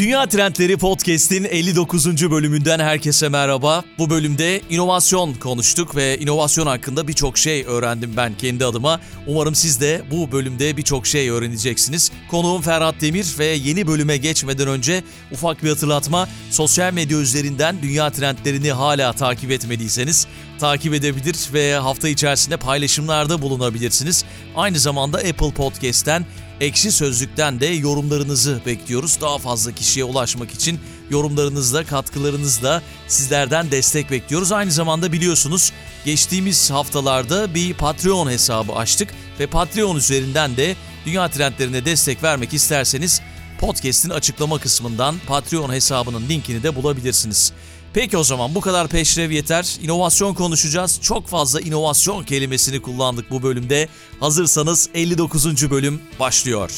Dünya Trendleri Podcast'in 59. bölümünden herkese merhaba. Bu bölümde inovasyon konuştuk ve inovasyon hakkında birçok şey öğrendim ben kendi adıma. Umarım siz de bu bölümde birçok şey öğreneceksiniz. Konuğum Ferhat Demir ve yeni bölüme geçmeden önce ufak bir hatırlatma. Sosyal medya üzerinden dünya trendlerini hala takip etmediyseniz takip edebilir ve hafta içerisinde paylaşımlarda bulunabilirsiniz. Aynı zamanda Apple Podcast'ten Ekşi Sözlük'ten de yorumlarınızı bekliyoruz. Daha fazla kişiye ulaşmak için yorumlarınızla, katkılarınızla sizlerden destek bekliyoruz. Aynı zamanda biliyorsunuz geçtiğimiz haftalarda bir Patreon hesabı açtık ve Patreon üzerinden de dünya trendlerine destek vermek isterseniz podcast'in açıklama kısmından Patreon hesabının linkini de bulabilirsiniz. Peki o zaman bu kadar peşrev yeter. İnovasyon konuşacağız. Çok fazla inovasyon kelimesini kullandık bu bölümde. Hazırsanız 59. bölüm başlıyor.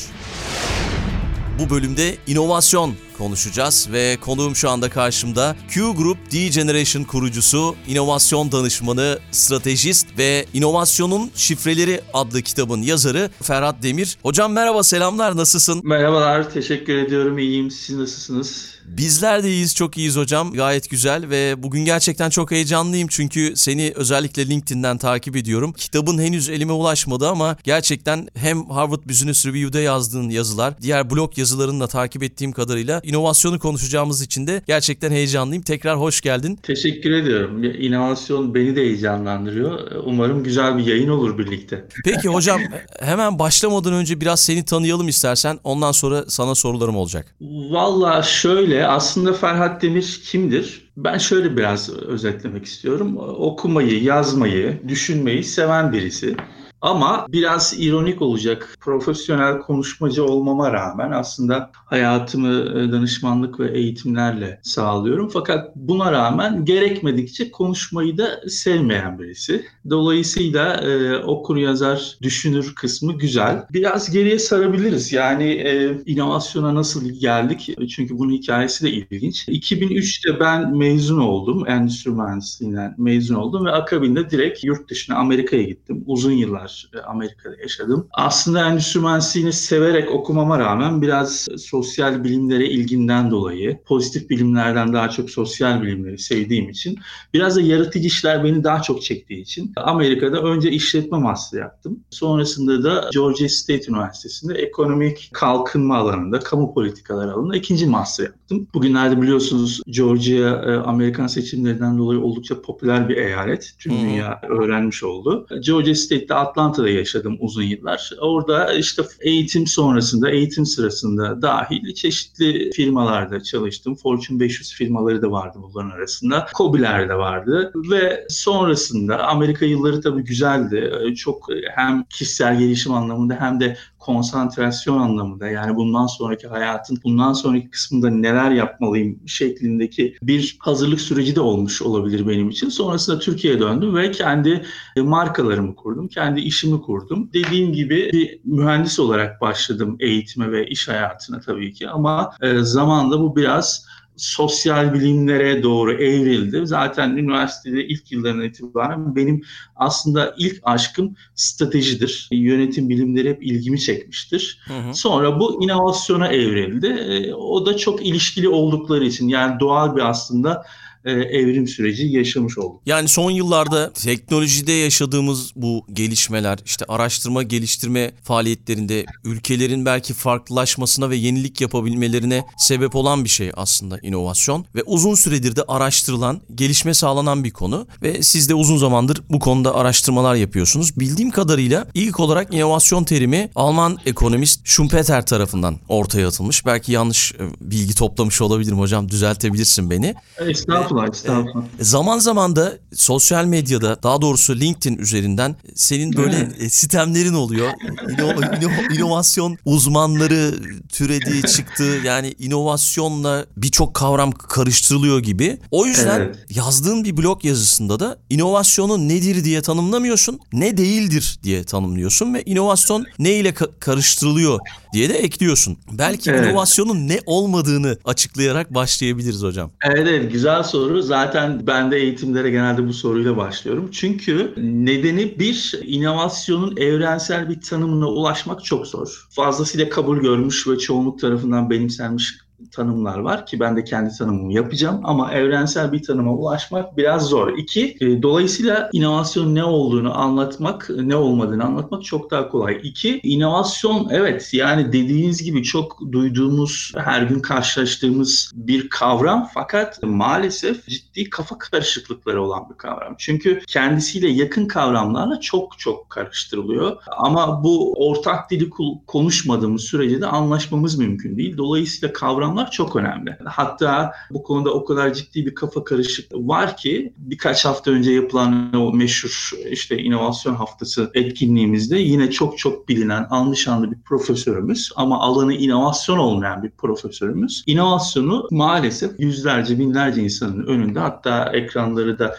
Bu bölümde inovasyon konuşacağız ve konuğum şu anda karşımda Q Group D Generation kurucusu, inovasyon danışmanı, stratejist ve İnovasyonun Şifreleri adlı kitabın yazarı Ferhat Demir. Hocam merhaba, selamlar, nasılsın? Merhabalar, teşekkür ediyorum. İyiyim. Siz nasılsınız? Bizler de iyiyiz, çok iyiyiz hocam. Gayet güzel ve bugün gerçekten çok heyecanlıyım çünkü seni özellikle LinkedIn'den takip ediyorum. Kitabın henüz elime ulaşmadı ama gerçekten hem Harvard Business Review'da yazdığın yazılar, diğer blog yazılarını da takip ettiğim kadarıyla inovasyonu konuşacağımız için de gerçekten heyecanlıyım. Tekrar hoş geldin. Teşekkür ediyorum. İnovasyon beni de heyecanlandırıyor. Umarım güzel bir yayın olur birlikte. Peki hocam hemen başlamadan önce biraz seni tanıyalım istersen. Ondan sonra sana sorularım olacak. Valla şöyle aslında Ferhat Demir kimdir? Ben şöyle biraz özetlemek istiyorum. Okumayı, yazmayı, düşünmeyi seven birisi. Ama biraz ironik olacak. Profesyonel konuşmacı olmama rağmen aslında hayatımı e, danışmanlık ve eğitimlerle sağlıyorum. Fakat buna rağmen gerekmedikçe konuşmayı da sevmeyen birisi. Dolayısıyla e, okur yazar düşünür kısmı güzel. Biraz geriye sarabiliriz. Yani e, inovasyona nasıl geldik? Çünkü bunun hikayesi de ilginç. 2003'te ben mezun oldum. Endüstri mühendisliğinden mezun oldum ve akabinde direkt yurt dışına Amerika'ya gittim. Uzun yıllar yıllar e, Amerika'da yaşadım. Aslında endüstri mühendisliğini severek okumama rağmen biraz sosyal bilimlere ilgimden dolayı, pozitif bilimlerden daha çok sosyal bilimleri sevdiğim için, biraz da yaratıcı işler beni daha çok çektiği için Amerika'da önce işletme master yaptım. Sonrasında da Georgia State Üniversitesi'nde ekonomik kalkınma alanında, kamu politikaları alanında ikinci master yaptım. Bugünlerde biliyorsunuz Georgia e, Amerikan seçimlerinden dolayı oldukça popüler bir eyalet. Tüm dünya öğrenmiş oldu. Georgia State'de Atlanta Atlanta'da yaşadım uzun yıllar. Orada işte eğitim sonrasında, eğitim sırasında dahil çeşitli firmalarda çalıştım. Fortune 500 firmaları da vardı bunların arasında. COBİ'ler de vardı ve sonrasında Amerika yılları tabii güzeldi. Çok hem kişisel gelişim anlamında hem de konsantrasyon anlamında yani bundan sonraki hayatın bundan sonraki kısmında neler yapmalıyım şeklindeki bir hazırlık süreci de olmuş olabilir benim için. Sonrasında Türkiye'ye döndüm ve kendi markalarımı kurdum. Kendi işimi kurdum. Dediğim gibi bir mühendis olarak başladım eğitime ve iş hayatına tabii ki ama e, zamanla bu biraz sosyal bilimlere doğru evrildi. Zaten üniversitede ilk yıllarından itibaren benim aslında ilk aşkım stratejidir. Yönetim bilimleri hep ilgimi çekmiştir. Hı hı. Sonra bu inovasyona evrildi. E, o da çok ilişkili oldukları için yani doğal bir aslında e, evrim süreci yaşamış olduk. Yani son yıllarda teknolojide yaşadığımız bu gelişmeler, işte araştırma geliştirme faaliyetlerinde ülkelerin belki farklılaşmasına ve yenilik yapabilmelerine sebep olan bir şey aslında inovasyon ve uzun süredir de araştırılan, gelişme sağlanan bir konu ve siz de uzun zamandır bu konuda araştırmalar yapıyorsunuz. Bildiğim kadarıyla ilk olarak inovasyon terimi Alman ekonomist Schumpeter tarafından ortaya atılmış. Belki yanlış e, bilgi toplamış olabilirim hocam, düzeltebilirsin beni. Estağfurullah. Estağfurullah, estağfurullah. E, zaman zaman da sosyal medyada daha doğrusu LinkedIn üzerinden senin böyle e, sistemlerin oluyor. İno, ino, inovasyon uzmanları türedi çıktı. Yani inovasyonla birçok kavram karıştırılıyor gibi. O yüzden evet. yazdığın bir blog yazısında da inovasyonu nedir diye tanımlamıyorsun. Ne değildir diye tanımlıyorsun ve inovasyon ne ile ka- karıştırılıyor diye de ekliyorsun. Belki evet. inovasyonun ne olmadığını açıklayarak başlayabiliriz hocam. Evet, evet güzel soru soru. Zaten ben de eğitimlere genelde bu soruyla başlıyorum. Çünkü nedeni bir, inovasyonun evrensel bir tanımına ulaşmak çok zor. Fazlasıyla kabul görmüş ve çoğunluk tarafından benimsenmiş tanımlar var ki ben de kendi tanımımı yapacağım ama evrensel bir tanıma ulaşmak biraz zor. İki, e, dolayısıyla inovasyon ne olduğunu anlatmak, ne olmadığını anlatmak çok daha kolay. İki, inovasyon evet yani dediğiniz gibi çok duyduğumuz, her gün karşılaştığımız bir kavram fakat maalesef ciddi kafa karışıklıkları olan bir kavram. Çünkü kendisiyle yakın kavramlarla çok çok karıştırılıyor. Ama bu ortak dili konuşmadığımız sürece de anlaşmamız mümkün değil. Dolayısıyla kavramlar kavramlar çok önemli. Hatta bu konuda o kadar ciddi bir kafa karışıklığı var ki birkaç hafta önce yapılan o meşhur işte inovasyon haftası etkinliğimizde yine çok çok bilinen, anlaşanlı bir profesörümüz ama alanı inovasyon olmayan bir profesörümüz inovasyonu maalesef yüzlerce, binlerce insanın önünde hatta ekranları da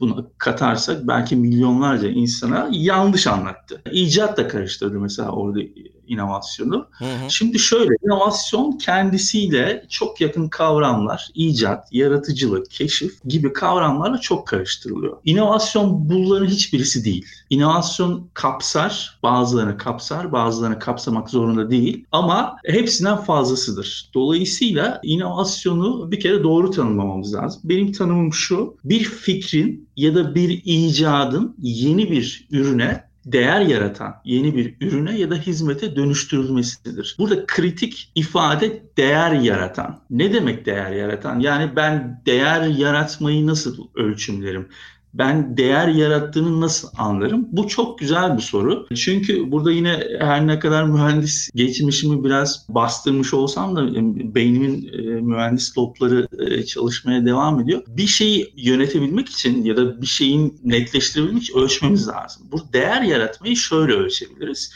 bunu katarsak belki milyonlarca insana yanlış anlattı. İcat da karıştırdı mesela orada inovasyonu. Hı hı. Şimdi şöyle inovasyon kendisiyle çok yakın kavramlar, icat, yaratıcılık, keşif gibi kavramlarla çok karıştırılıyor. İnovasyon bunların hiçbirisi değil. İnovasyon kapsar, bazılarını kapsar, bazılarını kapsamak zorunda değil ama hepsinden fazlasıdır. Dolayısıyla inovasyonu bir kere doğru tanımlamamız lazım. Benim tanımım şu, bir fikrin ya da bir icadın yeni bir ürüne değer yaratan yeni bir ürüne ya da hizmete dönüştürülmesidir. Burada kritik ifade değer yaratan. Ne demek değer yaratan? Yani ben değer yaratmayı nasıl ölçümlerim? Ben değer yarattığını nasıl anlarım? Bu çok güzel bir soru. Çünkü burada yine her ne kadar mühendis geçmişimi biraz bastırmış olsam da beynimin e, mühendis lobları e, çalışmaya devam ediyor. Bir şeyi yönetebilmek için ya da bir şeyin netleştirebilmek için ölçmemiz lazım. Bu değer yaratmayı şöyle ölçebiliriz.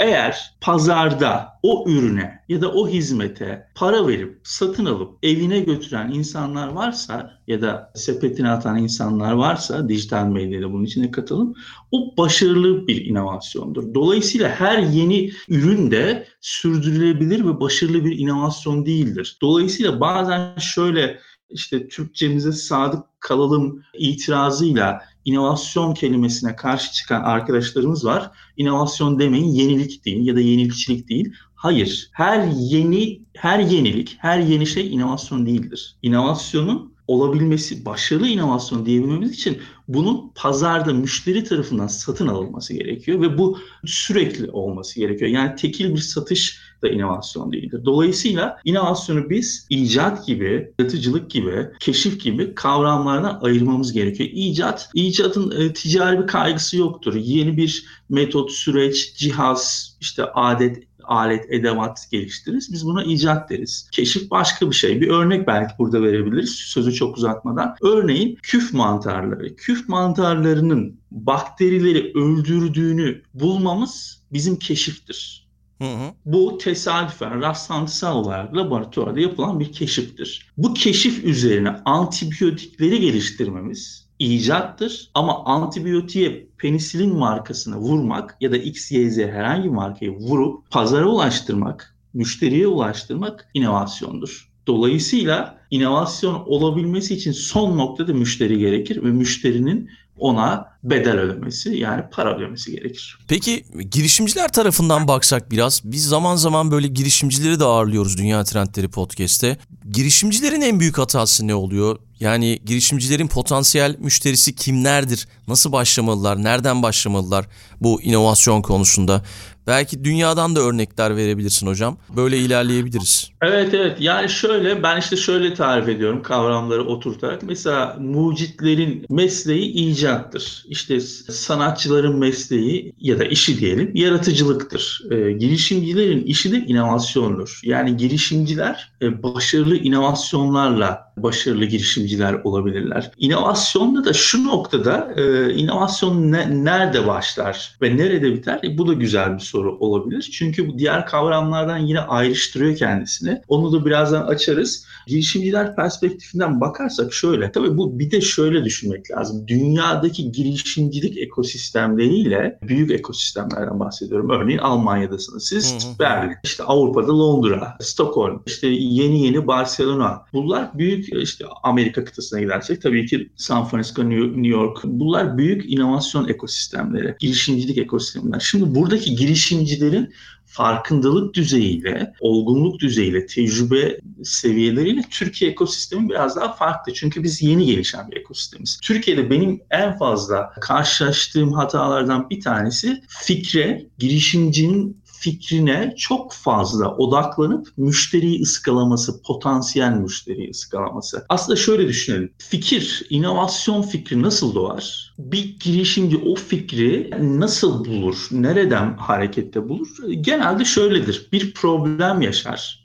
Eğer pazarda o ürüne ya da o hizmete para verip satın alıp evine götüren insanlar varsa ya da sepetine atan insanlar varsa dijital medyada bunun içine katalım o başarılı bir inovasyondur. Dolayısıyla her yeni ürün de sürdürülebilir ve başarılı bir inovasyon değildir. Dolayısıyla bazen şöyle işte Türkçemize sadık kalalım itirazıyla inovasyon kelimesine karşı çıkan arkadaşlarımız var. İnovasyon demeyin yenilik değil ya da yenilikçilik değil. Hayır. Her yeni her yenilik, her yeni şey inovasyon değildir. İnovasyonun olabilmesi, başarılı inovasyon diyebilmemiz için bunun pazarda müşteri tarafından satın alınması gerekiyor ve bu sürekli olması gerekiyor. Yani tekil bir satış da inovasyon değildir. Dolayısıyla inovasyonu biz icat gibi, yaratıcılık gibi, keşif gibi kavramlardan ayırmamız gerekiyor. İcat, icatın e, ticari bir kaygısı yoktur. Yeni bir metot, süreç, cihaz, işte adet, alet, edevat geliştiririz. Biz buna icat deriz. Keşif başka bir şey. Bir örnek belki burada verebiliriz sözü çok uzatmadan. Örneğin küf mantarları. Küf mantarlarının bakterileri öldürdüğünü bulmamız bizim keşiftir. Hı hı. Bu tesadüfen, rastlantısal olarak laboratuvarda yapılan bir keşiftir. Bu keşif üzerine antibiyotikleri geliştirmemiz icattır ama antibiyotiğe penisilin markasını vurmak ya da XYZ herhangi bir markayı vurup pazara ulaştırmak, müşteriye ulaştırmak inovasyondur. Dolayısıyla inovasyon olabilmesi için son noktada müşteri gerekir ve müşterinin ona bedel ödemesi yani para ödemesi gerekir. Peki girişimciler tarafından baksak biraz biz zaman zaman böyle girişimcileri de ağırlıyoruz Dünya Trendleri Podcast'te. Girişimcilerin en büyük hatası ne oluyor? Yani girişimcilerin potansiyel müşterisi kimlerdir? Nasıl başlamalılar? Nereden başlamalılar bu inovasyon konusunda? Belki dünyadan da örnekler verebilirsin hocam. Böyle ilerleyebiliriz. Evet evet yani şöyle ben işte şöyle tarif ediyorum kavramları oturtarak. Mesela mucitlerin mesleği icattır. İşte sanatçıların mesleği ya da işi diyelim yaratıcılıktır. E, girişimcilerin işi de inovasyondur. Yani girişimciler e, başarılı inovasyonlarla başarılı girişimciler olabilirler. İnovasyonda da şu noktada e, inovasyon ne, nerede başlar ve nerede biter? E, bu da güzel bir soru soru olabilir. Çünkü bu diğer kavramlardan yine ayrıştırıyor kendisini. Onu da birazdan açarız. Girişimciler perspektifinden bakarsak şöyle. Tabii bu bir de şöyle düşünmek lazım. Dünyadaki girişimcilik ekosistemleriyle büyük ekosistemlerden bahsediyorum. Örneğin Almanya'dasınız. Siz hı hı. Berlin, işte Avrupa'da Londra, Stockholm, işte yeni yeni Barcelona. Bunlar büyük işte Amerika kıtasına gidersek tabii ki San Francisco, New York. Bunlar büyük inovasyon ekosistemleri, girişimcilik ekosistemler. Şimdi buradaki girişimcilerin farkındalık düzeyiyle, olgunluk düzeyiyle, tecrübe seviyeleriyle Türkiye ekosistemi biraz daha farklı. Çünkü biz yeni gelişen bir ekosistemiz. Türkiye'de benim en fazla karşılaştığım hatalardan bir tanesi fikre, girişimcinin fikrine çok fazla odaklanıp müşteriyi ıskalaması, potansiyel müşteriyi ıskalaması. Aslında şöyle düşünelim. Fikir, inovasyon fikri nasıl doğar? Bir girişimci o fikri nasıl bulur? Nereden harekette bulur? Genelde şöyledir. Bir problem yaşar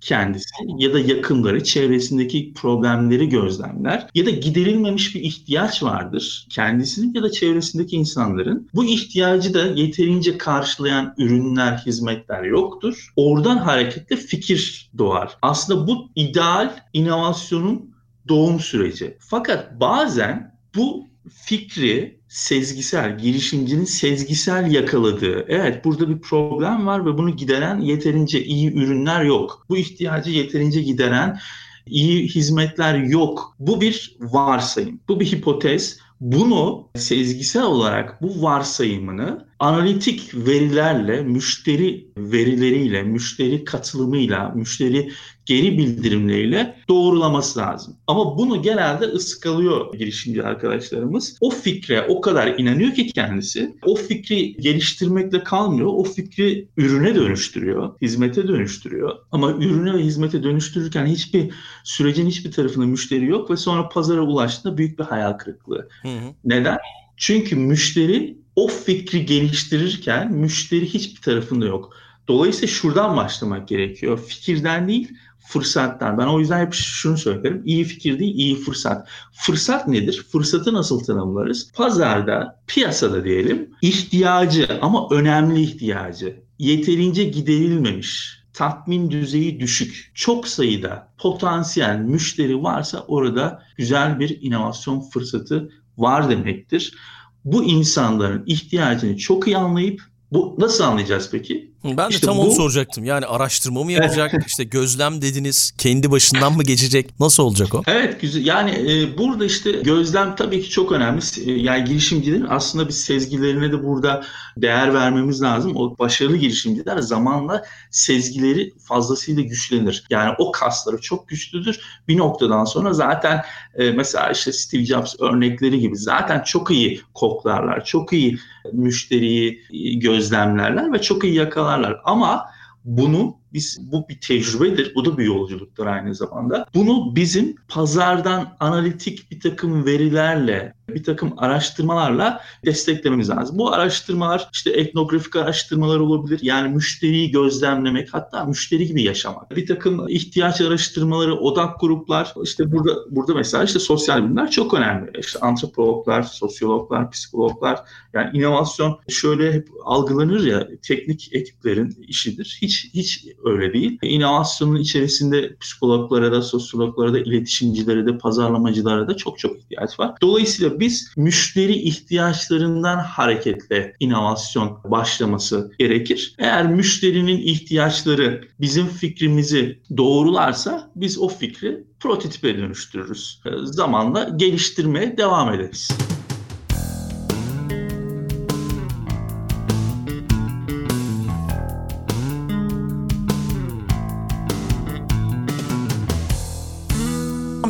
kendisi ya da yakınları çevresindeki problemleri gözlemler ya da giderilmemiş bir ihtiyaç vardır kendisinin ya da çevresindeki insanların. Bu ihtiyacı da yeterince karşılayan ürünler, hizmetler yoktur. Oradan hareketle fikir doğar. Aslında bu ideal inovasyonun doğum süreci. Fakat bazen bu fikri sezgisel, girişimcinin sezgisel yakaladığı, evet burada bir problem var ve bunu gideren yeterince iyi ürünler yok. Bu ihtiyacı yeterince gideren iyi hizmetler yok. Bu bir varsayım, bu bir hipotez. Bunu sezgisel olarak bu varsayımını analitik verilerle, müşteri verileriyle, müşteri katılımıyla, müşteri geri bildirimleriyle doğrulaması lazım. Ama bunu genelde ıskalıyor girişimci arkadaşlarımız. O fikre o kadar inanıyor ki kendisi, o fikri geliştirmekle kalmıyor, o fikri ürüne dönüştürüyor, hizmete dönüştürüyor. Ama ürüne ve hizmete dönüştürürken hiçbir sürecin hiçbir tarafında müşteri yok ve sonra pazara ulaştığında büyük bir hayal kırıklığı. Hı hı. Neden? Çünkü müşteri o fikri geliştirirken müşteri hiçbir tarafında yok. Dolayısıyla şuradan başlamak gerekiyor. Fikirden değil, fırsattan. Ben o yüzden hep şunu söylerim. İyi fikir değil, iyi fırsat. Fırsat nedir? Fırsatı nasıl tanımlarız? Pazarda, piyasada diyelim, ihtiyacı ama önemli ihtiyacı yeterince giderilmemiş, tatmin düzeyi düşük, çok sayıda potansiyel müşteri varsa orada güzel bir inovasyon fırsatı var demektir. Bu insanların ihtiyacını çok iyi anlayıp bu nasıl anlayacağız peki? Ben de işte tam bu... onu soracaktım. Yani araştırma mı yapacak? işte gözlem dediniz. Kendi başından mı geçecek? Nasıl olacak o? Evet güzel. Yani e, burada işte gözlem tabii ki çok önemli. E, yani girişimcilerin aslında biz sezgilerine de burada değer vermemiz lazım. O başarılı girişimciler zamanla sezgileri fazlasıyla güçlenir. Yani o kasları çok güçlüdür. Bir noktadan sonra zaten e, mesela işte Steve Jobs örnekleri gibi zaten çok iyi koklarlar. Çok iyi müşteriyi gözlemlerler ve çok iyi yakalarlar. Ama bunu biz bu bir tecrübedir, bu da bir yolculuktur aynı zamanda. Bunu bizim pazardan analitik bir takım verilerle, bir takım araştırmalarla desteklememiz lazım. Bu araştırmalar işte etnografik araştırmalar olabilir. Yani müşteriyi gözlemlemek, hatta müşteri gibi yaşamak. Bir takım ihtiyaç araştırmaları, odak gruplar. İşte burada burada mesela işte sosyal bilimler çok önemli. İşte antropologlar, sosyologlar, psikologlar. Yani inovasyon şöyle hep algılanır ya teknik ekiplerin işidir. Hiç hiç öyle değil. İnovasyonun içerisinde psikologlara da, sosyologlara da, iletişimcilere de, pazarlamacılara da çok çok ihtiyaç var. Dolayısıyla biz müşteri ihtiyaçlarından hareketle inovasyon başlaması gerekir. Eğer müşterinin ihtiyaçları bizim fikrimizi doğrularsa biz o fikri prototipe dönüştürürüz. Zamanla geliştirmeye devam ederiz.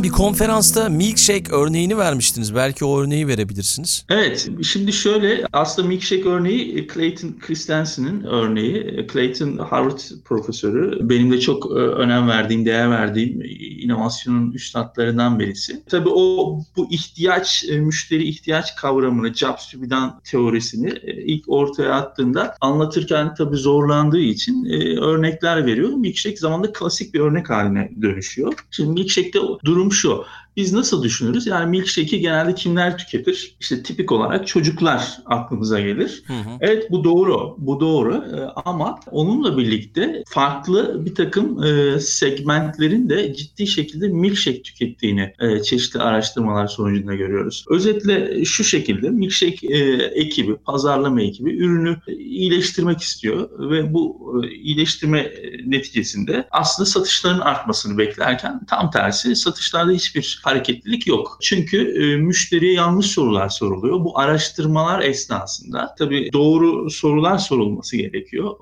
Bir konferansta milkshake örneğini vermiştiniz. Belki o örneği verebilirsiniz. Evet. Şimdi şöyle aslında milkshake örneği Clayton Christensen'in örneği. Clayton Harvard profesörü. Benim de çok e, önem verdiğim, değer verdiğim inovasyonun üstadlarından birisi. Tabii o bu ihtiyaç, e, müşteri ihtiyaç kavramını, Jobs to be done teorisini e, ilk ortaya attığında anlatırken tabii zorlandığı için örnekler veriyor. Milkshake zamanında klasik bir örnek haline dönüşüyor. Şimdi milkshake'te durum şu. Biz nasıl düşünürüz? Yani milkshake'i genelde kimler tüketir? İşte tipik olarak çocuklar aklımıza gelir. Hı hı. Evet bu doğru. Bu doğru. Ee, ama onunla birlikte farklı bir takım e, segmentlerin de ciddi şekilde milkshake tükettiğini e, çeşitli araştırmalar sonucunda görüyoruz. Özetle şu şekilde milkshake e, ekibi, pazarlama ekibi ürünü iyileştirmek istiyor ve bu iyileştirme neticesinde aslında satışların artmasını beklerken tam tersi satışlarda hiçbir hareketlilik yok. Çünkü e, müşteriye yanlış sorular soruluyor. Bu araştırmalar esnasında tabii doğru sorular sorulması gerekiyor.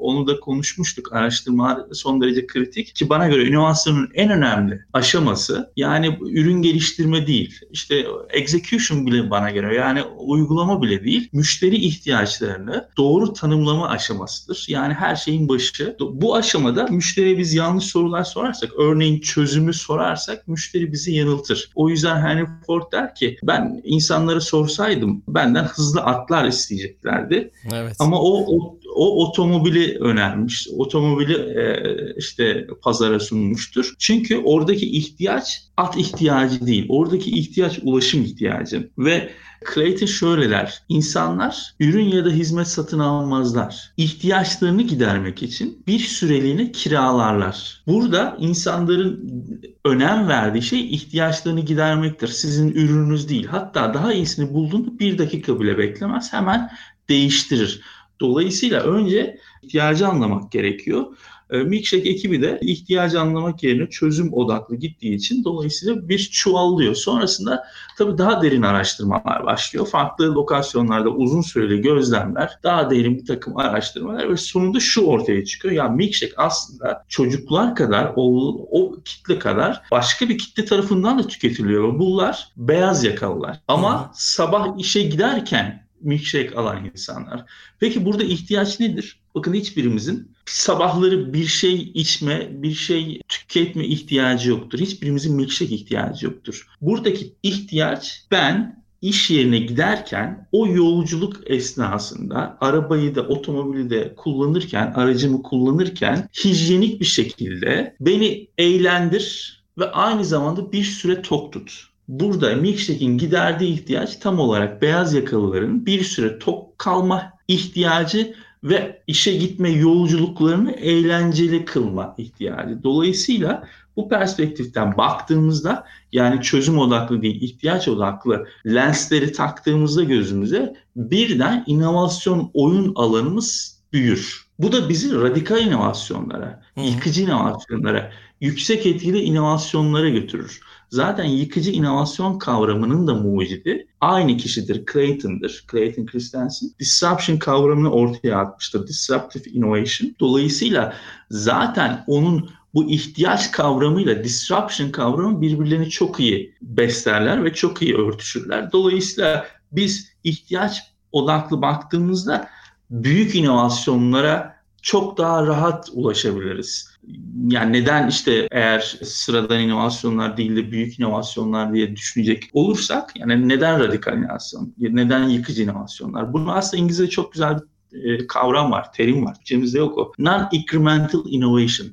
Onu da konuşmuştuk. Araştırmalar son derece kritik ki bana göre inovasyonun en önemli aşaması yani ürün geliştirme değil. İşte execution bile bana göre yani uygulama bile değil. Müşteri ihtiyaçlarını doğru tanımlama aşamasıdır. Yani her şeyin başı. Bu aşamada müşteriye biz yanlış sorular sorarsak, örneğin çözümü sorarsak müşteri bizi yanıltır. O yüzden Henry Ford der ki ben insanlara sorsaydım benden hızlı atlar isteyeceklerdi. Evet. Ama o, o o otomobili önermiş. Otomobili e, işte pazara sunmuştur. Çünkü oradaki ihtiyaç at ihtiyacı değil. Oradaki ihtiyaç ulaşım ihtiyacı. Ve Clayton şöyle der. İnsanlar ürün ya da hizmet satın almazlar. İhtiyaçlarını gidermek için bir süreliğine kiralarlar. Burada insanların önem verdiği şey ihtiyaçlarını gidermektir. Sizin ürününüz değil. Hatta daha iyisini bulduğunda bir dakika bile beklemez. Hemen değiştirir. Dolayısıyla önce ihtiyacı anlamak gerekiyor. E, Milkshake ekibi de ihtiyacı anlamak yerine çözüm odaklı gittiği için dolayısıyla bir çuvallıyor. Sonrasında tabii daha derin araştırmalar başlıyor. Farklı lokasyonlarda uzun süreli gözlemler, daha derin bir takım araştırmalar ve sonunda şu ortaya çıkıyor. Ya milkshake aslında çocuklar kadar, o, o kitle kadar başka bir kitle tarafından da tüketiliyor. Bunlar beyaz yakalılar. Ama sabah işe giderken milkshake alan insanlar. Peki burada ihtiyaç nedir? Bakın hiçbirimizin sabahları bir şey içme, bir şey tüketme ihtiyacı yoktur. Hiçbirimizin milkshake ihtiyacı yoktur. Buradaki ihtiyaç ben iş yerine giderken o yolculuk esnasında arabayı da otomobili de kullanırken, aracımı kullanırken hijyenik bir şekilde beni eğlendir ve aynı zamanda bir süre tok tut. Burada milkshake'in giderdiği ihtiyaç tam olarak beyaz yakalıların bir süre tok kalma ihtiyacı ve işe gitme yolculuklarını eğlenceli kılma ihtiyacı. Dolayısıyla bu perspektiften baktığımızda yani çözüm odaklı değil ihtiyaç odaklı lensleri taktığımızda gözümüze birden inovasyon oyun alanımız büyür. Bu da bizi radikal inovasyonlara, yıkıcı inovasyonlara, yüksek etkili inovasyonlara götürür. Zaten yıkıcı inovasyon kavramının da mucidi aynı kişidir, Clayton'dır. Clayton Christensen. Disruption kavramını ortaya atmıştır. Disruptive Innovation. Dolayısıyla zaten onun bu ihtiyaç kavramıyla disruption kavramı birbirlerini çok iyi beslerler ve çok iyi örtüşürler. Dolayısıyla biz ihtiyaç odaklı baktığımızda büyük inovasyonlara çok daha rahat ulaşabiliriz yani neden işte eğer sıradan inovasyonlar değil de büyük inovasyonlar diye düşünecek olursak yani neden radikal inovasyon, neden yıkıcı inovasyonlar? Bunun aslında İngilizce çok güzel bir e, kavram var, terim var. Türkçemizde yok o. Non-incremental innovation.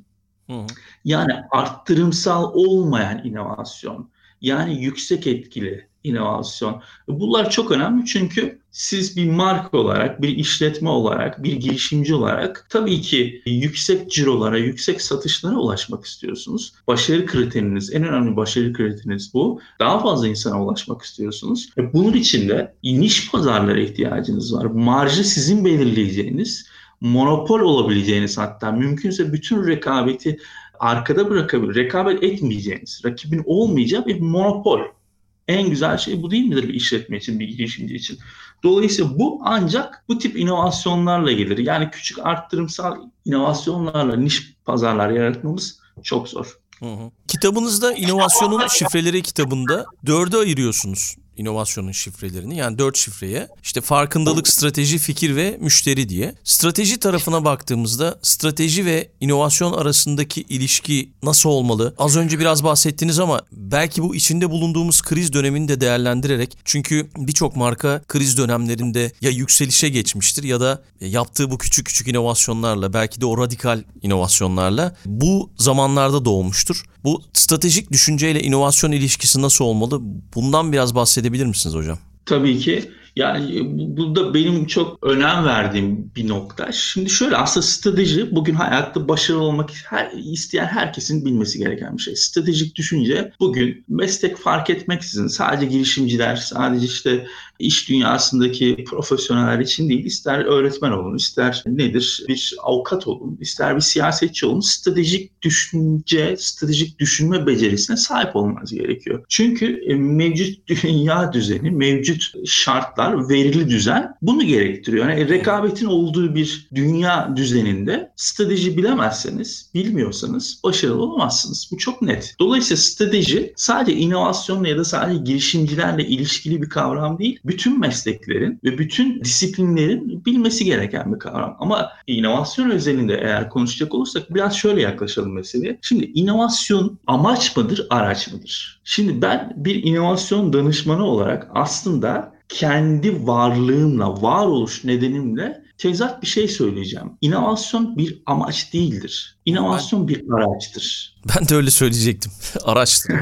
Hı. Yani arttırımsal olmayan inovasyon. Yani yüksek etkili inovasyon. Bunlar çok önemli çünkü siz bir marka olarak, bir işletme olarak, bir girişimci olarak tabii ki yüksek cirolara, yüksek satışlara ulaşmak istiyorsunuz. Başarı kriteriniz, en önemli başarı kriteriniz bu. Daha fazla insana ulaşmak istiyorsunuz. E bunun için de niş pazarlara ihtiyacınız var. Marjı sizin belirleyeceğiniz, monopol olabileceğiniz hatta mümkünse bütün rekabeti arkada bırakabilir, rekabet etmeyeceğiniz, rakibin olmayacağı bir monopol en güzel şey bu değil midir bir işletme için, bir girişimci için? Dolayısıyla bu ancak bu tip inovasyonlarla gelir. Yani küçük arttırımsal inovasyonlarla niş pazarlar yaratmamız çok zor. Hı hı. Kitabınızda inovasyonun şifreleri kitabında dörde ayırıyorsunuz. İnovasyonun şifrelerini yani dört şifreye işte farkındalık, strateji, fikir ve müşteri diye. Strateji tarafına baktığımızda strateji ve inovasyon arasındaki ilişki nasıl olmalı? Az önce biraz bahsettiniz ama belki bu içinde bulunduğumuz kriz dönemini de değerlendirerek çünkü birçok marka kriz dönemlerinde ya yükselişe geçmiştir ya da yaptığı bu küçük küçük inovasyonlarla belki de o radikal inovasyonlarla bu zamanlarda doğmuştur. Bu stratejik düşünceyle inovasyon ilişkisi nasıl olmalı? Bundan biraz bahsedebilir misiniz hocam? Tabii ki. Yani bu da benim çok önem verdiğim bir nokta. Şimdi şöyle aslında strateji bugün hayatta başarılı olmak her, isteyen herkesin bilmesi gereken bir şey. Stratejik düşünce bugün meslek fark etmeksizin sadece girişimciler, sadece işte iş dünyasındaki profesyoneller için değil, ister öğretmen olun, ister nedir bir avukat olun, ister bir siyasetçi olun, stratejik düşünce, stratejik düşünme becerisine sahip olmanız gerekiyor. Çünkü e, mevcut dünya düzeni, mevcut şartlar, verili düzen bunu gerektiriyor. Yani rekabetin olduğu bir dünya düzeninde strateji bilemezseniz, bilmiyorsanız başarılı olamazsınız. Bu çok net. Dolayısıyla strateji sadece inovasyonla ya da sadece girişimcilerle ilişkili bir kavram değil bütün mesleklerin ve bütün disiplinlerin bilmesi gereken bir kavram. Ama inovasyon özelinde eğer konuşacak olursak biraz şöyle yaklaşalım meseleye. Şimdi inovasyon amaç mıdır, araç mıdır? Şimdi ben bir inovasyon danışmanı olarak aslında kendi varlığımla, varoluş nedenimle tezat bir şey söyleyeceğim. İnovasyon bir amaç değildir. İnovasyon bir araçtır. Ben de öyle söyleyecektim. Araçtır.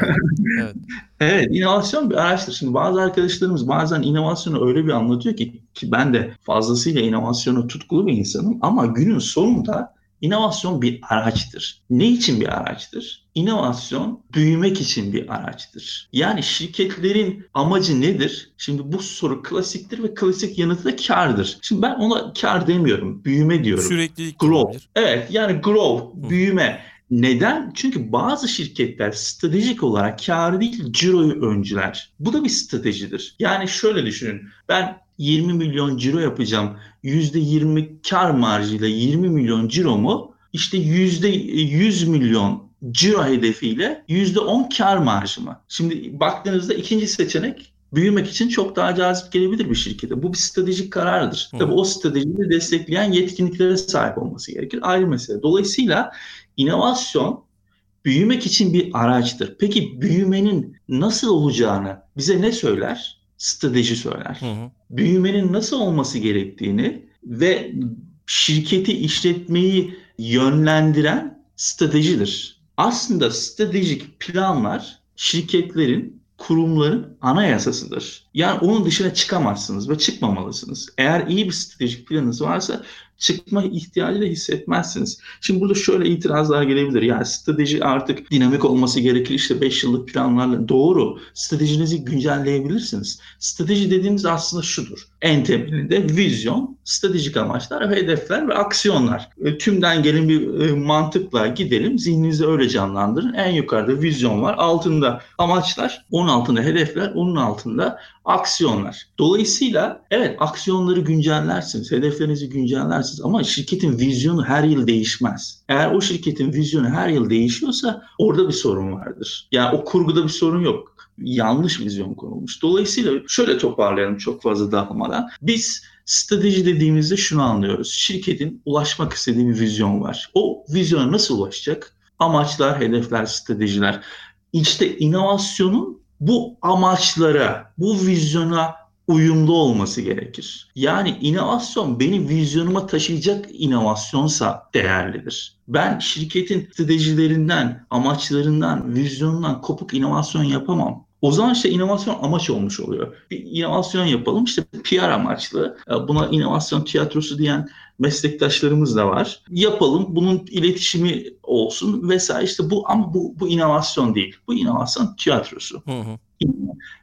evet. evet, inovasyon bir araçtır. Şimdi bazı arkadaşlarımız bazen inovasyonu öyle bir anlatıyor ki, ki ben de fazlasıyla inovasyona tutkulu bir insanım ama günün sonunda İnovasyon bir araçtır. Ne için bir araçtır? İnovasyon büyümek için bir araçtır. Yani şirketlerin amacı nedir? Şimdi bu soru klasiktir ve klasik yanıtı da kardır. Şimdi ben ona kar demiyorum, büyüme diyorum. Süreklilik. Grow. Olabilir. Evet yani grow, büyüme. Neden? Çünkü bazı şirketler stratejik olarak kar değil ciroyu öncüler. Bu da bir stratejidir. Yani şöyle düşünün. Ben 20 milyon ciro yapacağım. %20 kar marjıyla 20 milyon ciromu işte %100 milyon ciro hedefiyle %10 kar marjımı. Şimdi baktığınızda ikinci seçenek büyümek için çok daha cazip gelebilir bir şirkete. Bu bir stratejik karardır. Hı. Tabii o stratejiyi destekleyen yetkinliklere sahip olması gerekir. Ayrı mesele. Dolayısıyla inovasyon büyümek için bir araçtır. Peki büyümenin nasıl olacağını bize ne söyler? Strateji söyler. Hı hı. Büyümenin nasıl olması gerektiğini ve şirketi işletmeyi yönlendiren stratejidir. Aslında stratejik planlar şirketlerin kurumların anayasasıdır. Yani onun dışına çıkamazsınız ve çıkmamalısınız. Eğer iyi bir stratejik planınız varsa çıkma ihtiyacı da hissetmezsiniz. Şimdi burada şöyle itirazlar gelebilir. Yani strateji artık dinamik olması gerekir. İşte 5 yıllık planlarla doğru. Stratejinizi güncelleyebilirsiniz. Strateji dediğimiz aslında şudur. En temelinde vizyon, stratejik amaçlar, hedefler ve aksiyonlar. E, tümden gelin bir e, mantıkla gidelim. Zihninizi öyle canlandırın. En yukarıda vizyon var. Altında amaçlar, onun altında hedefler, onun altında aksiyonlar. Dolayısıyla evet aksiyonları güncellersiniz, hedeflerinizi güncellersiniz ama şirketin vizyonu her yıl değişmez. Eğer o şirketin vizyonu her yıl değişiyorsa orada bir sorun vardır. Yani o kurguda bir sorun yok. Yanlış vizyon konulmuş. Dolayısıyla şöyle toparlayalım çok fazla dağılmadan. Biz strateji dediğimizde şunu anlıyoruz. Şirketin ulaşmak istediği bir vizyon var. O vizyona nasıl ulaşacak? Amaçlar, hedefler, stratejiler. İşte inovasyonun bu amaçlara, bu vizyona uyumlu olması gerekir. Yani inovasyon benim vizyonuma taşıyacak inovasyonsa değerlidir. Ben şirketin stratejilerinden, amaçlarından, vizyonundan kopuk inovasyon yapamam. O zaman işte inovasyon amaç olmuş oluyor. Bir inovasyon yapalım işte PR amaçlı. Buna inovasyon tiyatrosu diyen meslektaşlarımız da var. Yapalım, bunun iletişimi olsun vesaire işte bu ama bu, bu inovasyon değil. Bu inovasyon tiyatrosu. Hı hı.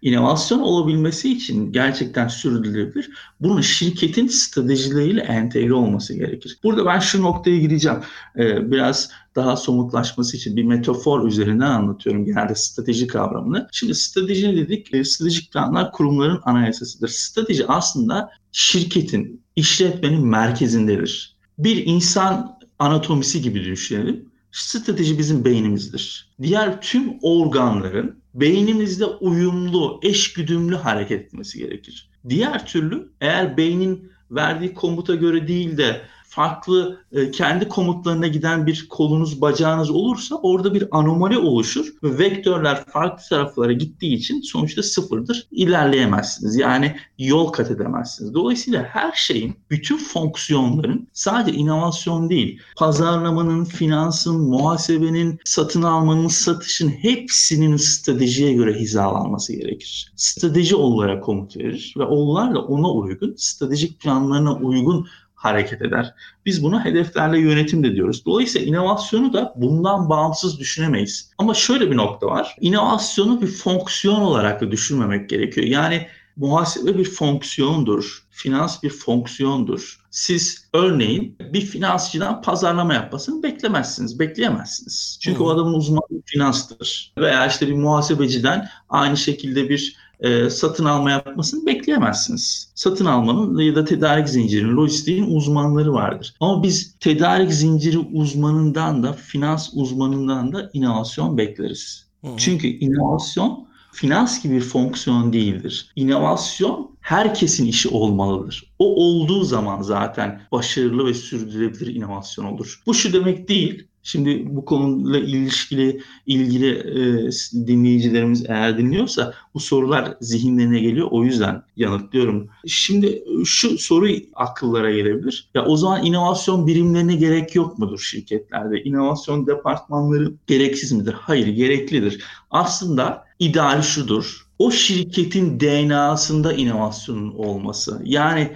İnovasyon olabilmesi için gerçekten sürdürülebilir. Bunun şirketin stratejileriyle entegre olması gerekir. Burada ben şu noktaya gireceğim. Ee, biraz daha somutlaşması için bir metafor üzerinden anlatıyorum genelde strateji kavramını. Şimdi strateji dedik, e, stratejik planlar kurumların anayasasıdır. Strateji aslında şirketin, işletmenin merkezindedir. Bir insan anatomisi gibi düşünelim. Strateji bizim beynimizdir. Diğer tüm organların beynimizde uyumlu, eşgüdümlü hareket etmesi gerekir. Diğer türlü eğer beynin verdiği komuta göre değil de farklı e, kendi komutlarına giden bir kolunuz, bacağınız olursa orada bir anomali oluşur ve vektörler farklı taraflara gittiği için sonuçta sıfırdır. İlerleyemezsiniz. Yani yol kat edemezsiniz. Dolayısıyla her şeyin, bütün fonksiyonların sadece inovasyon değil, pazarlamanın, finansın, muhasebenin, satın almanın, satışın hepsinin stratejiye göre hizalanması gerekir. Strateji olarak komut verir ve da ona uygun, stratejik planlarına uygun hareket eder. Biz bunu hedeflerle yönetim de diyoruz. Dolayısıyla inovasyonu da bundan bağımsız düşünemeyiz. Ama şöyle bir nokta var. İnovasyonu bir fonksiyon olarak da düşünmemek gerekiyor. Yani muhasebe bir fonksiyondur. Finans bir fonksiyondur. Siz örneğin bir finansçıdan pazarlama yapmasını beklemezsiniz, bekleyemezsiniz. Çünkü hmm. o adamın uzmanlığı finanstır. Veya işte bir muhasebeciden aynı şekilde bir e, satın alma yapmasını bekleyemezsiniz. Satın almanın ya da tedarik zincirinin, lojistiğin uzmanları vardır. Ama biz tedarik zinciri uzmanından da, finans uzmanından da inovasyon bekleriz. Hı. Çünkü inovasyon finans gibi bir fonksiyon değildir. İnovasyon herkesin işi olmalıdır. O olduğu zaman zaten başarılı ve sürdürülebilir inovasyon olur. Bu şu demek değil. Şimdi bu konuyla ilişkili ilgili e, dinleyicilerimiz eğer dinliyorsa bu sorular zihinlerine geliyor. O yüzden yanıtlıyorum. Şimdi şu soru akıllara gelebilir. Ya o zaman inovasyon birimlerine gerek yok mudur şirketlerde? İnovasyon departmanları gereksiz midir? Hayır, gereklidir. Aslında ideal şudur. O şirketin DNA'sında inovasyonun olması. Yani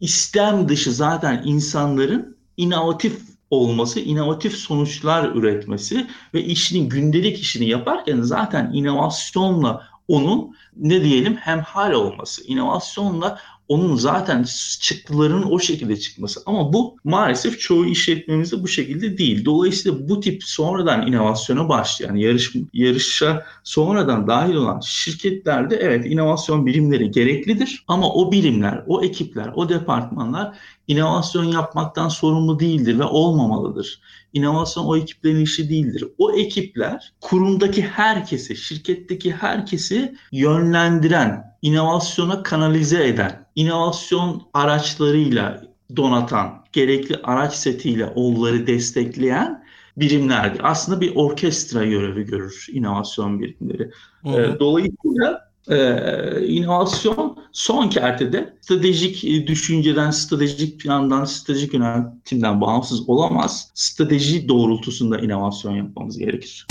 istem dışı zaten insanların inovatif olması, inovatif sonuçlar üretmesi ve işini gündelik işini yaparken zaten inovasyonla onun ne diyelim hem hal olması, inovasyonla onun zaten çıktılarının o şekilde çıkması. Ama bu maalesef çoğu işletmemizde bu şekilde değil. Dolayısıyla bu tip sonradan inovasyona başlayan, yarış, yarışa sonradan dahil olan şirketlerde evet inovasyon birimleri gereklidir. Ama o birimler, o ekipler, o departmanlar inovasyon yapmaktan sorumlu değildir ve olmamalıdır. İnovasyon o ekiplerin işi değildir. O ekipler kurumdaki herkesi, şirketteki herkesi yönlendiren, inovasyona kanalize eden, inovasyon araçlarıyla donatan, gerekli araç setiyle onları destekleyen birimlerdir. Aslında bir orkestra görevi görür inovasyon birimleri. Hı. Dolayısıyla ee, inovasyon son kertede stratejik e, düşünceden, stratejik plandan, stratejik yönetimden bağımsız olamaz. Strateji doğrultusunda inovasyon yapmamız gerekir.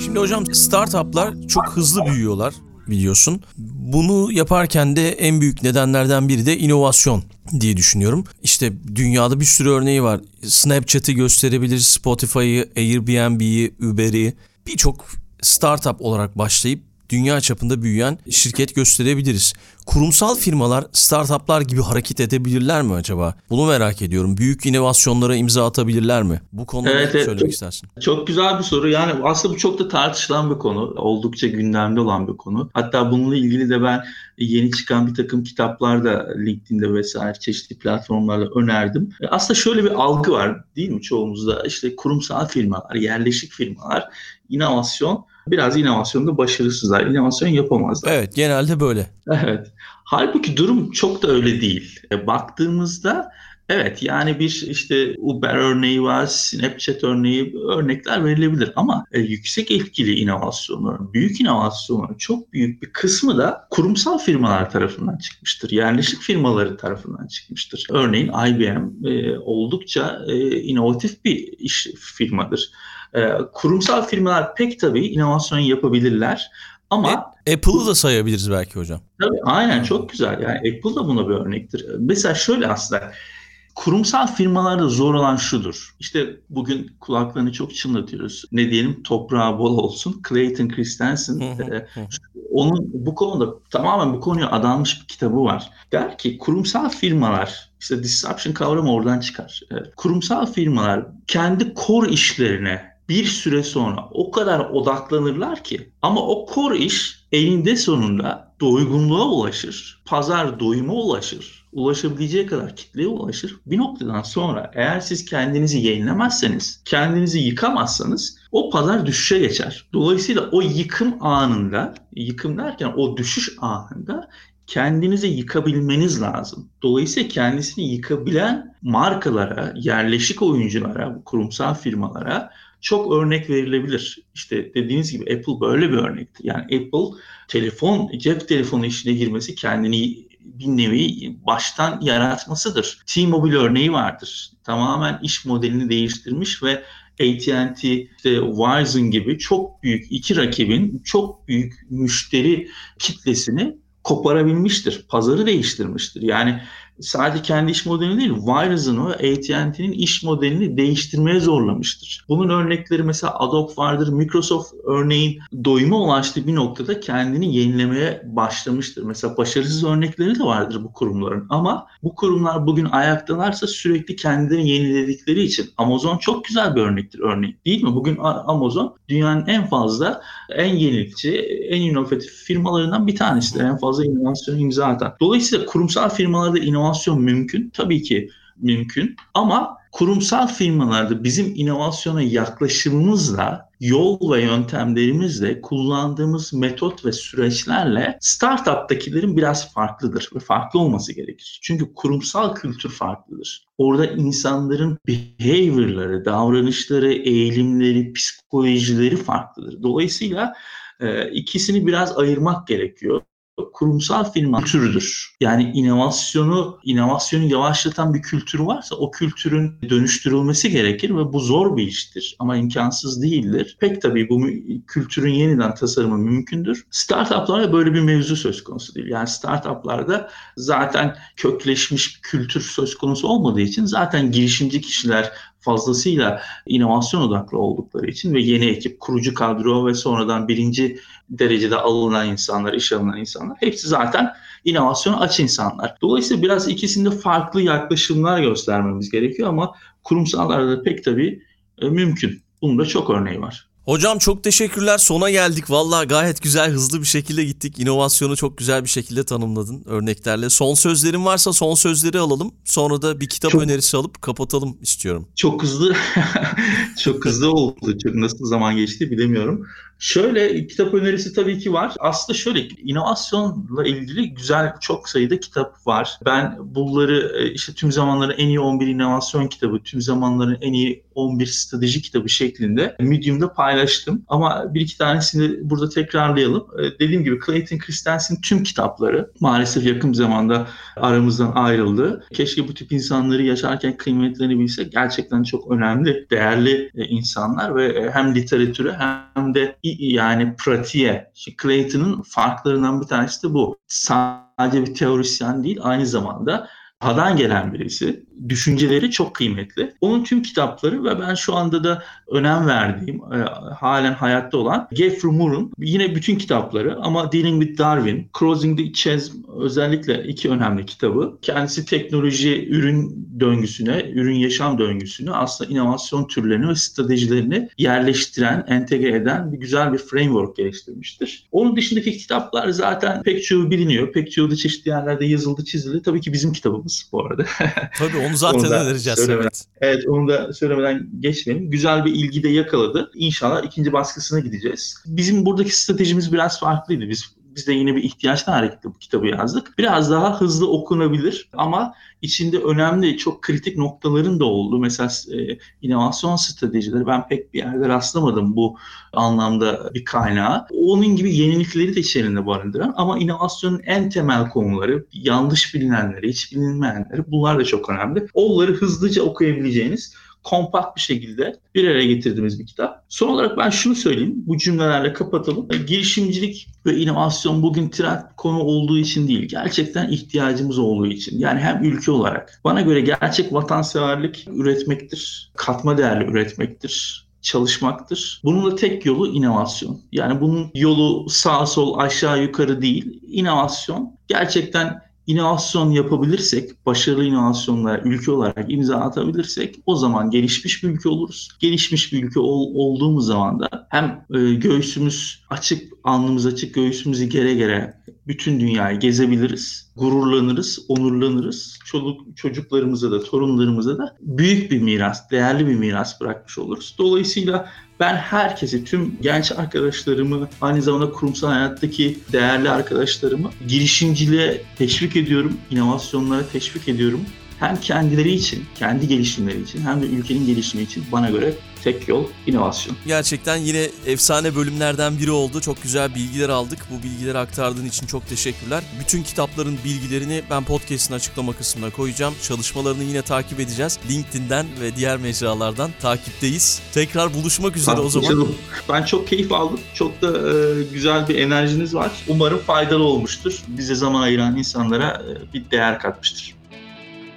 Şimdi hocam startuplar çok hızlı büyüyorlar biliyorsun. Bunu yaparken de en büyük nedenlerden biri de inovasyon diye düşünüyorum. İşte dünyada bir sürü örneği var. Snapchat'i gösterebiliriz, Spotify'ı, Airbnb'yi, Uber'i birçok startup olarak başlayıp dünya çapında büyüyen şirket gösterebiliriz. Kurumsal firmalar startuplar gibi hareket edebilirler mi acaba? Bunu merak ediyorum. Büyük inovasyonlara imza atabilirler mi? Bu konuda evet, ne söylemek çok, istersin? Çok güzel bir soru. Yani aslında bu çok da tartışılan bir konu. Oldukça gündemde olan bir konu. Hatta bununla ilgili de ben yeni çıkan bir takım kitaplar da LinkedIn'de vesaire çeşitli platformlarla önerdim. E, aslında şöyle bir algı var değil mi çoğumuzda? İşte kurumsal firmalar, yerleşik firmalar, inovasyon biraz inovasyonda başarısızlar. İnovasyon yapamazlar. Evet genelde böyle. Evet. Halbuki durum çok da öyle değil. E, baktığımızda Evet yani bir işte Uber örneği var, Snapchat örneği örnekler verilebilir ama e, yüksek etkili inovasyonların, büyük inovasyonların çok büyük bir kısmı da kurumsal firmalar tarafından çıkmıştır. Yerleşik firmaları tarafından çıkmıştır. Örneğin IBM e, oldukça e, inovatif bir iş firmadır. E, kurumsal firmalar pek tabii inovasyon yapabilirler. Ama e, Apple'ı da sayabiliriz belki hocam. Tabii aynen çok güzel. Yani Apple da buna bir örnektir. Mesela şöyle aslında kurumsal firmalarda zor olan şudur. İşte bugün kulaklarını çok çınlatıyoruz. Ne diyelim toprağı bol olsun. Clayton Christensen e, onun bu konuda tamamen bu konuya adanmış bir kitabı var. Der ki kurumsal firmalar işte disruption kavramı oradan çıkar. E, kurumsal firmalar kendi core işlerine bir süre sonra o kadar odaklanırlar ki ama o core iş elinde sonunda doygunluğa ulaşır, pazar doyuma ulaşır, ulaşabileceği kadar kitleye ulaşır. Bir noktadan sonra eğer siz kendinizi yenilemezseniz, kendinizi yıkamazsanız o pazar düşüşe geçer. Dolayısıyla o yıkım anında, yıkım derken o düşüş anında kendinizi yıkabilmeniz lazım. Dolayısıyla kendisini yıkabilen markalara, yerleşik oyunculara, kurumsal firmalara çok örnek verilebilir. İşte dediğiniz gibi Apple böyle bir örnekti. Yani Apple telefon, cep telefonu işine girmesi kendini bir nevi baştan yaratmasıdır. T-Mobile örneği vardır. Tamamen iş modelini değiştirmiş ve AT&T, işte Verizon gibi çok büyük iki rakibin çok büyük müşteri kitlesini koparabilmiştir. Pazarı değiştirmiştir. Yani sadece kendi iş modelini değil, Verizon'u AT&T'nin iş modelini değiştirmeye zorlamıştır. Bunun örnekleri mesela Adobe vardır, Microsoft örneğin doyuma ulaştığı bir noktada kendini yenilemeye başlamıştır. Mesela başarısız örnekleri de vardır bu kurumların ama bu kurumlar bugün ayaktalarsa sürekli kendilerini yeniledikleri için Amazon çok güzel bir örnektir örneğin değil mi? Bugün Amazon dünyanın en fazla, en yenilikçi, en inovatif firmalarından bir tanesidir. En fazla inovasyon imza atan. Dolayısıyla kurumsal firmalarda inovasyon inovasyon mümkün. Tabii ki mümkün ama kurumsal firmalarda bizim inovasyona yaklaşımımızla, yol ve yöntemlerimizle, kullandığımız metot ve süreçlerle startup'takilerin biraz farklıdır ve farklı olması gerekir. Çünkü kurumsal kültür farklıdır. Orada insanların behavior'ları, davranışları, eğilimleri, psikolojileri farklıdır. Dolayısıyla ikisini biraz ayırmak gerekiyor kurumsal firma türüdür. Yani inovasyonu, inovasyonu yavaşlatan bir kültür varsa o kültürün dönüştürülmesi gerekir ve bu zor bir iştir ama imkansız değildir. Pek tabii bu kültürün yeniden tasarımı mümkündür. Startuplarda böyle bir mevzu söz konusu değil. Yani startuplarda zaten kökleşmiş bir kültür söz konusu olmadığı için zaten girişimci kişiler fazlasıyla inovasyon odaklı oldukları için ve yeni ekip, kurucu kadro ve sonradan birinci derecede alınan insanlar, iş alınan insanlar hepsi zaten inovasyona aç insanlar. Dolayısıyla biraz ikisinde farklı yaklaşımlar göstermemiz gerekiyor ama kurumsallarda pek tabii e, mümkün. Bunun da çok örneği var. Hocam çok teşekkürler. Sona geldik. Valla gayet güzel, hızlı bir şekilde gittik. İnovasyonu çok güzel bir şekilde tanımladın örneklerle. Son sözlerin varsa son sözleri alalım. Sonra da bir kitap çok, önerisi alıp kapatalım istiyorum. Çok hızlı, çok hızlı oldu. Çok nasıl zaman geçti bilemiyorum. Şöyle kitap önerisi tabii ki var. Aslında şöyle inovasyonla ilgili güzel çok sayıda kitap var. Ben bunları e, işte tüm zamanların en iyi 11 inovasyon kitabı, tüm zamanların en iyi 11 strateji kitabı şeklinde Medium'da paylaştım. Ama bir iki tanesini burada tekrarlayalım. E, dediğim gibi Clayton Christensen'in tüm kitapları maalesef yakın zamanda aramızdan ayrıldı. Keşke bu tip insanları yaşarken kıymetlerini bilsek. Gerçekten çok önemli, değerli e, insanlar ve hem literatüre hem de yani pratiğe. Şimdi Clayton'ın farklarından bir tanesi de bu. Sadece bir teorisyen değil aynı zamanda Hadan gelen birisi. Düşünceleri çok kıymetli. Onun tüm kitapları ve ben şu anda da önem verdiğim, e, halen hayatta olan Geoffrey Moore'un yine bütün kitapları ama Dealing with Darwin, Crossing the Chasm özellikle iki önemli kitabı. Kendisi teknoloji, ürün döngüsüne, ürün yaşam döngüsünü aslında inovasyon türlerini ve stratejilerini yerleştiren, entegre eden bir güzel bir framework geliştirmiştir. Onun dışındaki kitaplar zaten pek çoğu biliniyor. Pek çoğu da çeşitli yerlerde yazıldı, çizildi. Tabii ki bizim kitabımız bu arada. Tabii onu zaten onu önereceğiz. Evet. evet onu da söylemeden geçmeyelim. Güzel bir ilgi de yakaladı. İnşallah ikinci baskısına gideceğiz. Bizim buradaki stratejimiz biraz farklıydı. Biz biz de yine bir ihtiyaçtan hareketle bu kitabı yazdık. Biraz daha hızlı okunabilir ama içinde önemli, çok kritik noktaların da oldu. Mesela e, inovasyon stratejileri ben pek bir yerde rastlamadım bu anlamda bir kaynağı. Onun gibi yenilikleri de içerisinde barındıran ama inovasyonun en temel konuları, yanlış bilinenleri, hiç bilinmeyenleri bunlar da çok önemli. Onları hızlıca okuyabileceğiniz kompakt bir şekilde bir araya getirdiğimiz bir kitap. Son olarak ben şunu söyleyeyim, bu cümlelerle kapatalım. Girişimcilik ve inovasyon bugün trend konu olduğu için değil, gerçekten ihtiyacımız olduğu için. Yani hem ülke olarak. Bana göre gerçek vatanseverlik üretmektir, katma değerli üretmektir çalışmaktır. Bunun da tek yolu inovasyon. Yani bunun yolu sağ sol aşağı yukarı değil. İnovasyon gerçekten inovasyon yapabilirsek, başarılı inovasyonlara ülke olarak imza atabilirsek o zaman gelişmiş bir ülke oluruz. Gelişmiş bir ülke ol, olduğumuz zaman da hem e, göğsümüz açık, alnımız açık, göğsümüzü gere gere bütün dünyayı gezebiliriz, gururlanırız, onurlanırız. Çoluk çocuklarımıza da, torunlarımıza da büyük bir miras, değerli bir miras bırakmış oluruz. Dolayısıyla ben herkesi, tüm genç arkadaşlarımı, aynı zamanda kurumsal hayattaki değerli arkadaşlarımı girişimciliğe teşvik ediyorum, inovasyonlara teşvik ediyorum. Hem kendileri için, kendi gelişimleri için hem de ülkenin gelişimi için bana göre tek yol inovasyon. Gerçekten yine efsane bölümlerden biri oldu. Çok güzel bilgiler aldık. Bu bilgileri aktardığın için çok teşekkürler. Bütün kitapların bilgilerini ben podcast'in açıklama kısmına koyacağım. Çalışmalarını yine takip edeceğiz. LinkedIn'den ve diğer mecralardan takipteyiz. Tekrar buluşmak üzere o zaman. Canım, Ben çok keyif aldım. Çok da e, güzel bir enerjiniz var. Umarım faydalı olmuştur. Bize zaman ayıran insanlara e, bir değer katmıştır.